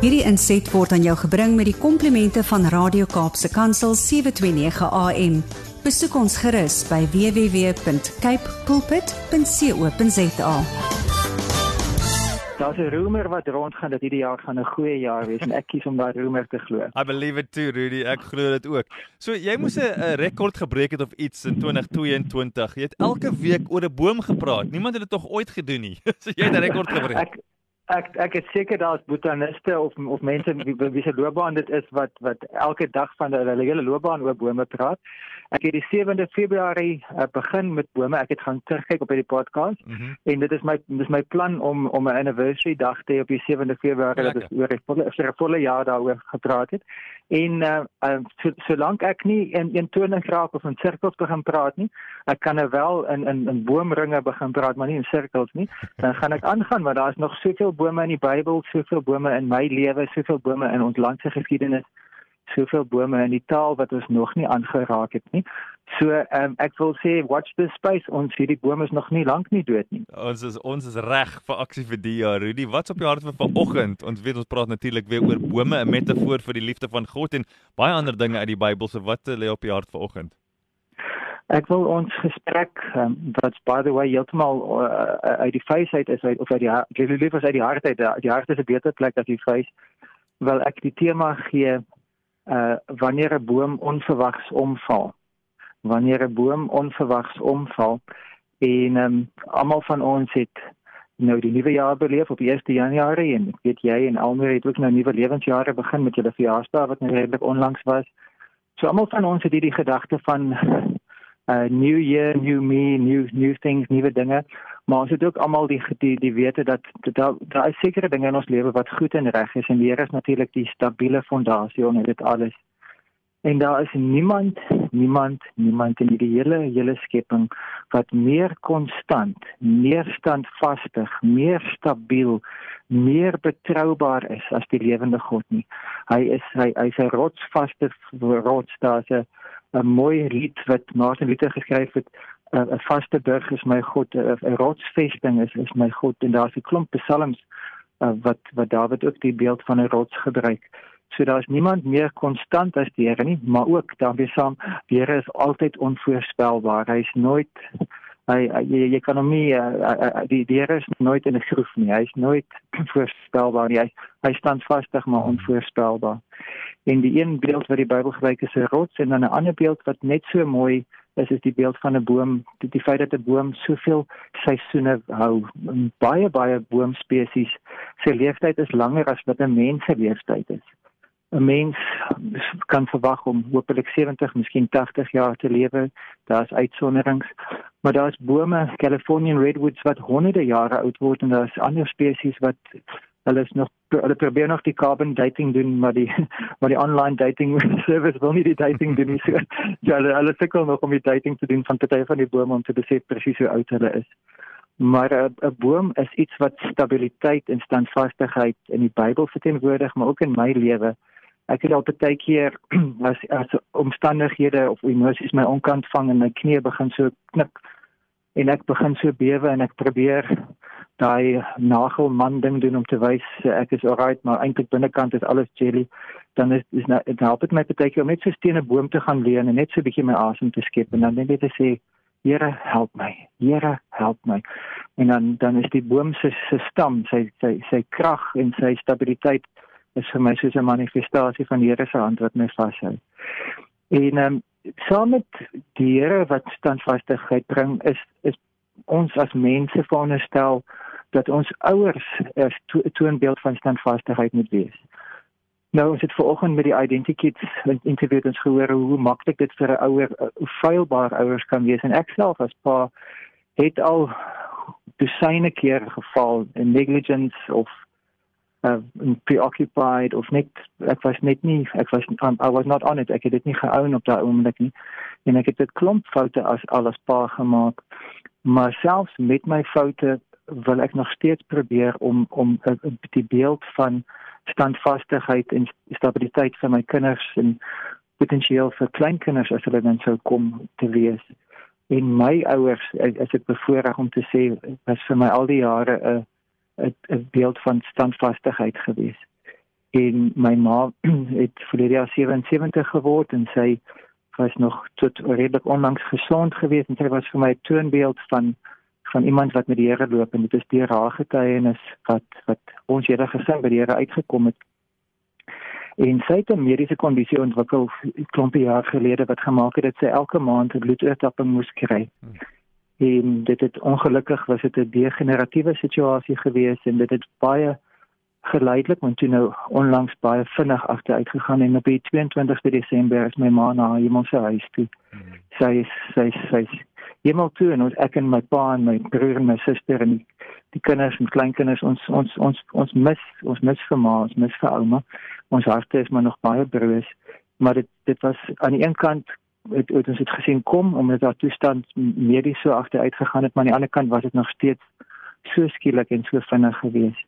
Hierdie inset word aan jou gebring met die komplimente van Radio Kaapse Kansel 729 AM. Besoek ons gerus by www.cape pulpit.co.za. Daar's 'n roemer wat rondgaan dat hierdie jaar gaan 'n goeie jaar wees en ek kies om daai roemer te glo. I believe it too, Rudy. Ek glo dit ook. So jy moes 'n rekord gebreek het of iets in 2022. Jy het elke week oor 'n boom gepraat. Niemand het dit tog ooit gedoen nie. so jy het 'n rekord gebreek. Ek ek ek is seker daar's botaniste of of mense wie wie se loopbaan dit is wat wat elke dag van hulle hele loopbaan oor bome praat. Ek het die 7de Februarie uh, begin met bome. Ek het gaan terugkyk op hierdie podcast mm -hmm. en dit is my dis my plan om om 'n anniversary dag te hê op die 7de Februarie dat ons oor 'n volle jaar daaroor gepraat het. En uh, uh solank so ek nie in toning raak of in sirkels begin praat nie, ek kan nou wel in in in boomringe begin praat, maar nie in sirkels nie. Dan gaan ek aangaan want daar is nog soveel bome in die Bybel, soveel bome in my lewe, soveel bome in ons land se geskiedenis soveel bome in die taal wat ons nog nie aangeraak het nie. So um, ek wil sê watch this space ons hierdie bome is nog nie lank nie dood nie. Ons is ons is reg vir aksie vir die jaar. Rudy, wat's op jou hart vir vanoggend? Ons weet ons praat natuurlik weer oor bome, 'n metafoor vir die liefde van God en baie ander dinge uit die Bybel. So wat lê op jou hart vanoggend? Ek wil ons gesprek um, wat by the way heeltemal uh, uit die face uit is uit of uit die jy liewer uit die hart uit die hart is 'n beter plek as die face. Wel ek die tema gee uh wanneer 'n boom onverwags omval. Wanneer 'n boom onverwags omval en um, almal van ons het nou die nuwe jaar beleef op 1 Januarie en ek weet jy en almal het ook nou nuwe lewensjare begin met julle verjaarsdag wat nou redelik onlangs was. So almal van ons het hierdie gedagte van uh new year, new me, new new things, nuwe dinge. Maar ons het ook almal die die die wete dat daar daar is sekere dinge in ons lewe wat goed en reg is en die Here is natuurlik die stabiele fondasie onder dit alles. En daar is niemand, niemand, niemand in die hele hele skepping wat meer konstant, meer standvastig, meer stabiel, meer betroubaar is as die lewende God nie. Hy is hy hy's 'n rotsvaste rots daar's 'n 'n mooi lied wat Martin Luther geskryf het 'n vaste burg is my God 'n rotsvesting is is my God en daar's 'n klomp psalms uh, wat wat Dawid ook die beeld van 'n rots gebruik. So daar's niemand meer konstant as die Here nie, maar ook daarmee saam die Here is altyd onvoorspelbaar. Hy's nooit hy jy, jy kan hom nie uh, die die Here is nooit in 'n groef nie. Hy's nooit voorspelbaar nie. Hy hy staan vastig maar onvoorspelbaar. En die een beeld wat die Bybel gebruik is 'n rots en dan 'n ander beeld wat net so mooi is is die beeld van 'n boom, die, die feit dat 'n boom soveel seisoene hou. Baie baie boomspesies se lewensduur is langer as wat 'n mens se lewensduur is. 'n Mens kan verwag om hopelik 70, miskien 80 jaar te lewe. Daar's uitsonderings, maar daar's bome, Californian redwoods wat honderde jare oud word en daar's ander spesies wat hulle is nog hulle probeer nog die carbon dating doen maar die maar die online dating service wil nie die dating doen nie. So ja hulle hulle sukkel nog om die dating te doen van party van die bome om te besef presies hoe oud hulle is. Maar 'n 'n boom is iets wat stabiliteit en standvastigheid in die Bybel verteenwoordig maar ook in my lewe. Ek het al baie keer as as omstandighede of emosies my onkant vang en my knie begin so knik en ek begin so bewe en ek probeer daai nagelman ding doen om te wys ek is alright maar eintlik binnekant is alles jelly dan is is nou dit help dit my baie om net so steen 'n boom te gaan lê en net so 'n bietjie my asem te skep en dan net te sê Here help my. Here help my. En dan dan is die boom se se stam sy sy sy krag en sy stabiliteit is vir my soos 'n manifestasie van die Here se hand wat my vashou. En um, saam met die Here wat standvastigheid bring is is ons as mense veronderstel dat ons ouers 'n to toonbeeld van standvastigheid moet wees. Nou ons het vanoggend met die identity kids interview ons gehoor hoe maklik dit vir 'n ouer feilbaar ouers kan wees. En ek self as pa het al besyne kere geval in negligence of uh, preoccupied of net ek was net nie ek was um, I was not on it. Ek het dit nie gehou op daai oomblik nie. En ek het dit klomp foute as alles pa gemaak. Maar selfs met my foute wil ek nog steeds probeer om om uh, die beeld van standvastigheid en stabiliteit vir my kinders en potensieel vir kleinkinders as hulle dan sou kom te wees. En my ouers as ek bevoorreg om te sê was vir my al die jare 'n 'n beeld van standvastigheid gewees. En my ma het verlede jaar 77 geword en sy was nog tot redelik onlangs gesond geweest en sy was vir my 'n toonbeeld van van iemand wat met die Here loop en dit is deur haar getuienis wat wat ons hele gesin by die Here uitgekom het. En sy het 'n mediese kondisie ontwikkel klompie jaar gelede wat gemaak het dat sy elke maand 'n bloedoortapping moes kry. Hmm. En dit het ongelukkig was dit 'n degeneratiewe situasie geweest en dit het baie geleidelik want toe nou onlangs baie vinnig agteruit gegaan en op die 22ste Desember is my ma na hemelse huis toe. Hmm. Sy is sy is sy is hemel toe en ons ek en my pa en my broer en my suster en die, die kinders en kleinkinders ons ons ons ons mis ons mis vir ma, ons mis vir ouma. Ons harte is maar nog baie broos, maar dit dit was aan die een kant het, het ons het gesien kom omdat daar toestand medies so agteruit gegaan het, maar aan die ander kant was dit nog steeds so skielik en so vinnig geweest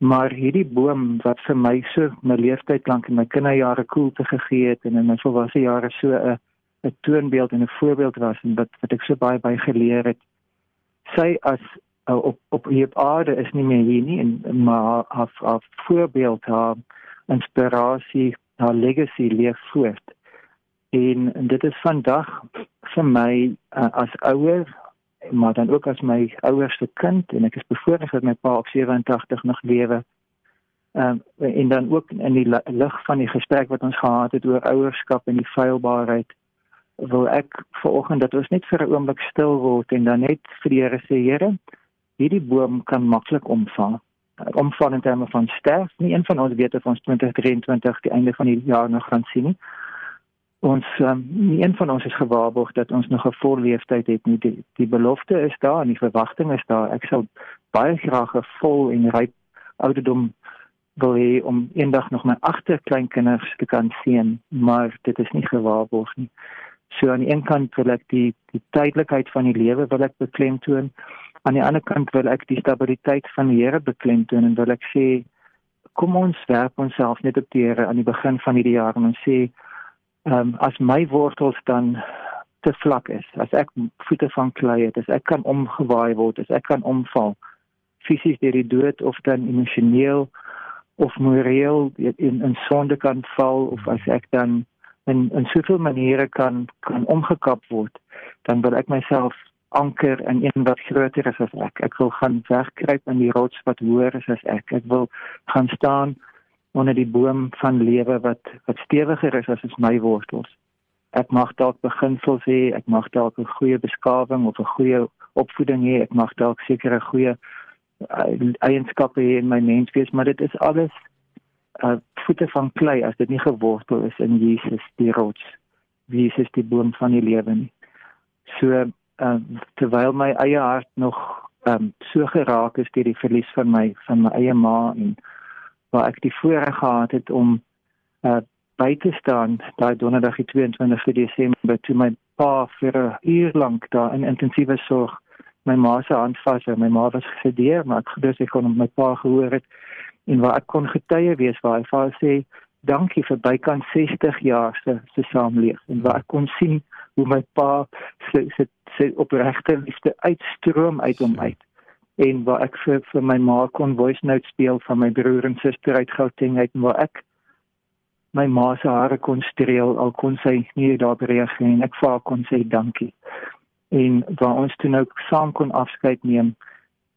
maar hierdie boom wat vir my so my leeftyd lank in my kinderjare koelte gegee het en in my volwasse jare so 'n 'n toonbeeld en 'n voorbeeld was en wat wat ek so baie by geleer het. Sy as uh, op op hier op aarde is nie meer hier nie en maar haar haar voorbeeld haar inspirasie haar legacy leef voort. En, en dit is vandag vir my uh, as ouer maar dan ook as my ouerste kind en ek is bevoorreg dat my pa op 87 nog lewe. Ehm um, en dan ook in die lig van die gesprek wat ons gehad het oor ouerskap en die feilbaarheid wil ek vanoggend dat ons net vir 'n oomblik stil word en dan net vir die Here sê Here, hierdie boom kan maklik omval. Omval in terme van sterf. Nie een van ons weet of ons 2023 die einde van die jaar nog gaan sien nie ons um, nie een van ons is gewaarborg dat ons nog 'n volle leeftyd het nie die, die belofte is daar en die verwagting is daar ek sal baie graag 'n vol en ryp ouderdom wil hê om eendag nog my agterkleinkinders te kan sien maar dit is nie gewaarborg nie so aan die een kant wil ek die die tydelikheid van die lewe wil ek beklemtoon. Aan die ander kant wil ek die stabiliteit van die Here beklemtoon en wil ek sê kom ons werp onsself net op die Here aan die begin van hierdie jaar en ons sê ehm um, as my wortels dan te vlak is, as ek voete van klei het, as ek kan omgewaai word, as ek kan omval fisies deur die dood of dan emosioneel of moreel in 'n sonde kan val of as ek dan in in soveel maniere kan kan omgekap word, dan wil ek myself anker in een wat groter is as ek. Ek wil gaan wegkruip in die rots wat hoër is as ek. Ek wil gaan staan onder die boom van lewe wat wat stewiger is as my wortels. Ek mag dalk beginsels hê, ek mag dalk 'n goeie beskawing of 'n goeie opvoeding hê, ek mag dalk sekere goeie uh, eienskappe hê in my menswees, maar dit is alles uh voete van klei as dit nie gewortel is in Jesus die rots. Jesus die boom van die lewe nie. So uh terwyl my eie hart nog um so geraak is deur die verlies van my van my eie ma en waar ek die voorreg gehad het om uh by te staan daai donderdag die 22 Desember toe my pa vir 'n uur lank daar in intensiewe sorg my ma se hand vas en my ma was gesedeer maar ek gedus ek kon my pa gehoor het en waar ek kon getuie wees waar hy vir sê dankie vir bykans 60 jaar se se saamleef. En waar ek kon sien hoe my pa se se, se opregte liefde uitstroom uit hom uit. En waar ek vir vir my ma kon voice note speel van my broer en suster uit Gauteng uit waar ek my ma se hare kon streel al kon sy nie daarop reageer en ek vir haar kon sê dankie. En waar ons toe nou saam kon afskeid neem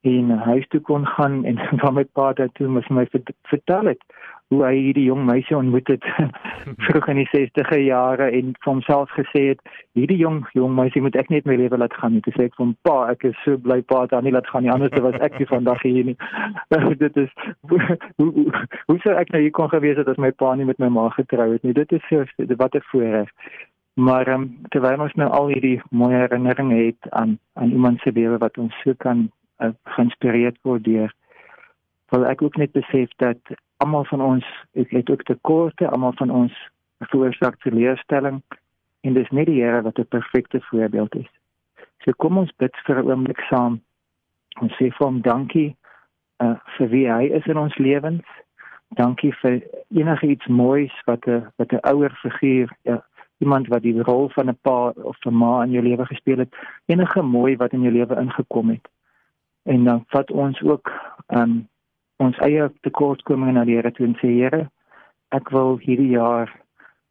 en huis toe kon gaan en van my pa daar toe mos my vertel het hoe hy hierdie jong meisie ontmoet het vroeg in die 60e jare en vir homself gesê het hierdie jong jong meisie moet ek net my lewe laat gaan. Net sê ek van pa ek is so bly pa dat nie laat gaan nie anders was ek nie vandag hier nie. Dit is hoe hoe, hoe sou ek nou hier kon gewees het as my pa nie met my ma getrou het nie? Dit is so wat 'n voorreg. Maar um, terwyl ons nou al hierdie mooi herinneringe het aan aan iemand se lewe wat ons so kan uh, geïnspireerd word deur wil ek ook net besef dat almal van ons het net ook tekorte, almal van ons veroorsaak teleurstelling en dis net die Here wat 'n perfekte voorbeeld is. So kom ons bid vir 'n oomblik saam. Ons sê vir hom dankie uh, vir wie hy is in ons lewens. Dankie vir enige iets moois wat 'n wat 'n ouer figuur, ja, iemand wat die rol van 'n pa of 'n ma in jou lewe gespeel het, enige mooi wat in jou lewe ingekom het. En dan vat ons ook um ons eie tekortkominge na die Here toe en sê Here, ek wil hierdie jaar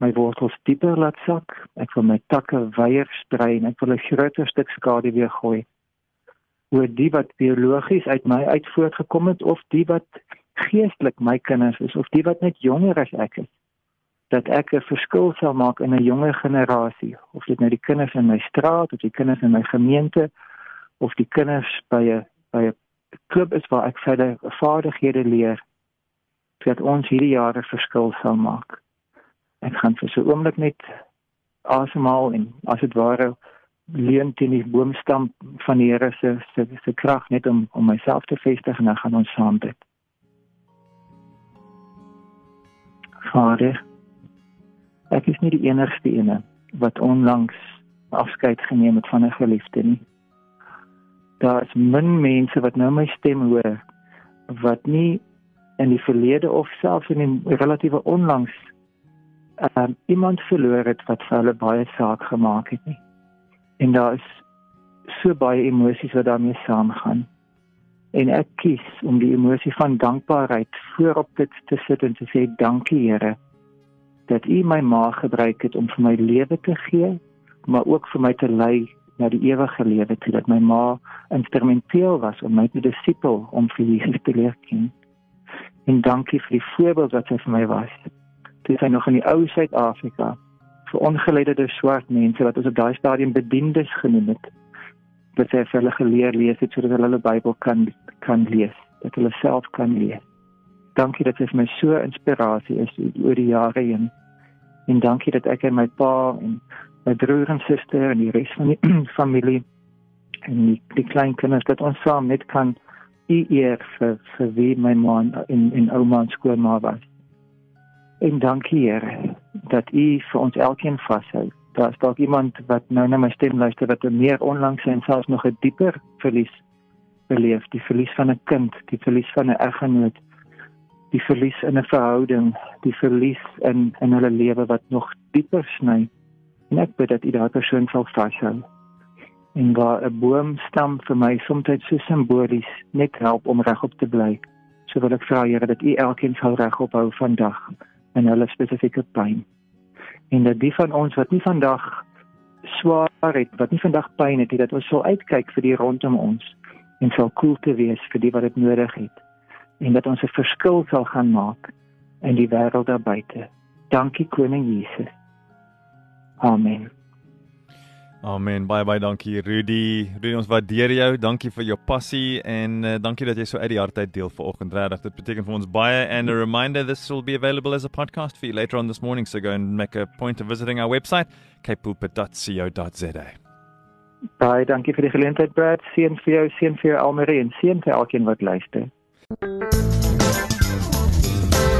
my wortels dieper laat sak. Ek wil my takke weier sprei en ek wil 'n groter stuk skade weer gooi. Oor die wat biologies uit my uit voortgekom het of die wat geestelik my kinders is of die wat net jonger as ek is dat ek 'n verskil sal maak in 'n jonger generasie of dit nou die kinders in my straat of die kinders in my gemeente of die kinders by 'n by 'n klub is waar ek verder vaardighede leer dat ons hierdie jare verskil sal maak ek gaan vir so 'n oomblik net asemhaal en as dit ware leun teen die boomstam van die Here se se se krag net om om myself te vestig en dan gaan ons saam bid. Vader, ek is nie die enigste ene wat onlangs afskeid geneem het van 'n geliefde nie. Daar is min mense wat nou my stem hoor wat nie in die verlede of selfs in die relatiewe onlangs um, iemand verloor het wat vir hulle baie saak gemaak het nie. En daar is so baie emosies wat daarmee saamgaan. En ek kies om die emosie van dankbaarheid voorop te, te sit en te sê dankie Here dat U my ma gebruik het om vir my lewe te gee, maar ook vir my te lei na die ewige lewe toe dat my ma instrumenteel was om my te disipel om vir Jesus te leer ken. En dankie vir die voorbeeld wat sy vir my was. Toe sy nog in die ou Suid-Afrika vir ongeleide swart mense wat ons op daai stadium bediendes genoem het wat sy vir hulle geleer lees het sodat hulle hulle Bybel kan kan lees dat hulle self kan lees. Dankie dat jy vir my so inspirasie is oor die jare heen. En dankie dat ek en my pa en my broer en suster en die res van die familie en die, die klein kinders dat ons saam net kan eer vir vir wie my ma in in ouma skoolma was En dankie Here dat U vir ons elkeen vashou. Daar is dalk iemand wat nou na my stem luister wat 'n meer onlangs en selfs nog 'n dieper verlies beleef, die verlies van 'n kind, die verlies van 'n eggenoot, die verlies in 'n verhouding, die verlies in in hulle lewe wat nog dieper sny. En ek bid dat U daardie persoon sal vashou. En waar 'n boomstam vir my soms so simbolies net help om regop te bly. So wil ek vra Here dat U elkeen sal regop hou vandag in hulle spesifieke pyn. En dat die van ons wat nie vandag swaar het, wat nie vandag pyn het, dat ons sal uitkyk vir die rondom ons en sal koel te wees vir die wat dit nodig het en dat ons 'n verskil sal gaan maak in die wêreld daar buite. Dankie koning Jesus. Amen. Amen. Baie baie dankie Rudy. Rudy ons waardeer jou. Dankie vir jou passie en uh, dankie dat jy so uit die hart uit deel vanoggend. Regtig, dit beteken vir ons baie and a reminder this will be available as a podcast for you later on this morning so go and make a point of visiting our website capepulpit.co.za. Baie dankie vir die geleentheid Brad. Seën vir jou, seën vir jou Almarie en seën vir elkeen wat luister.